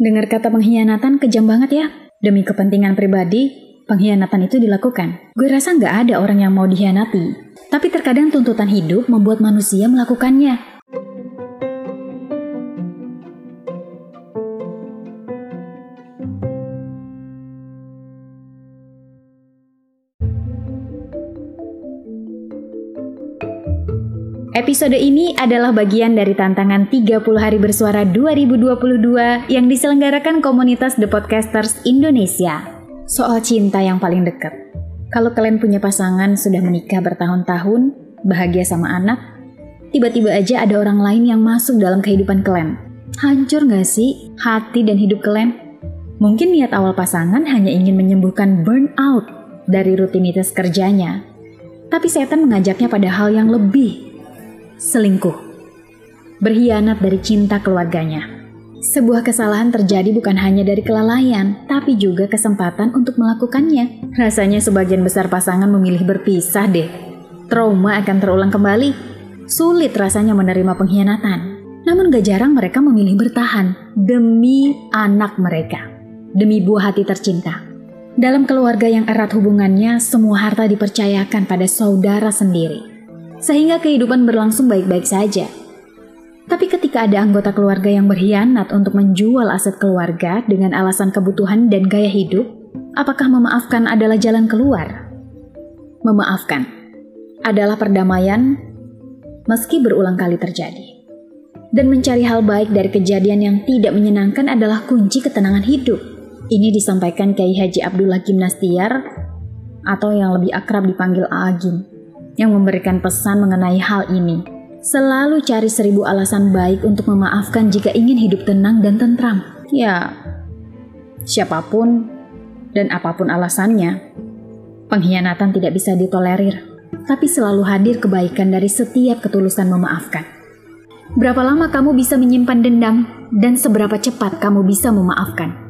Dengar kata pengkhianatan kejam banget ya. Demi kepentingan pribadi, pengkhianatan itu dilakukan. Gue rasa nggak ada orang yang mau dikhianati. Tapi terkadang tuntutan hidup membuat manusia melakukannya. Episode ini adalah bagian dari tantangan 30 hari bersuara 2022 yang diselenggarakan komunitas The Podcasters Indonesia. Soal cinta yang paling dekat. Kalau kalian punya pasangan sudah menikah bertahun-tahun, bahagia sama anak, tiba-tiba aja ada orang lain yang masuk dalam kehidupan kalian. Hancur gak sih hati dan hidup kalian? Mungkin niat awal pasangan hanya ingin menyembuhkan burnout dari rutinitas kerjanya. Tapi setan mengajaknya pada hal yang lebih selingkuh, berkhianat dari cinta keluarganya. Sebuah kesalahan terjadi bukan hanya dari kelalaian, tapi juga kesempatan untuk melakukannya. Rasanya sebagian besar pasangan memilih berpisah deh. Trauma akan terulang kembali. Sulit rasanya menerima pengkhianatan. Namun gak jarang mereka memilih bertahan demi anak mereka. Demi buah hati tercinta. Dalam keluarga yang erat hubungannya, semua harta dipercayakan pada saudara sendiri sehingga kehidupan berlangsung baik-baik saja. Tapi ketika ada anggota keluarga yang berkhianat untuk menjual aset keluarga dengan alasan kebutuhan dan gaya hidup, apakah memaafkan adalah jalan keluar? Memaafkan adalah perdamaian meski berulang kali terjadi. Dan mencari hal baik dari kejadian yang tidak menyenangkan adalah kunci ketenangan hidup. Ini disampaikan Kiai Haji Abdullah Gimnastiar atau yang lebih akrab dipanggil Agim yang memberikan pesan mengenai hal ini. Selalu cari seribu alasan baik untuk memaafkan jika ingin hidup tenang dan tentram. Ya, siapa pun dan apa pun alasannya, pengkhianatan tidak bisa ditolerir, tapi selalu hadir kebaikan dari setiap ketulusan memaafkan. Berapa lama kamu bisa menyimpan dendam dan seberapa cepat kamu bisa memaafkan?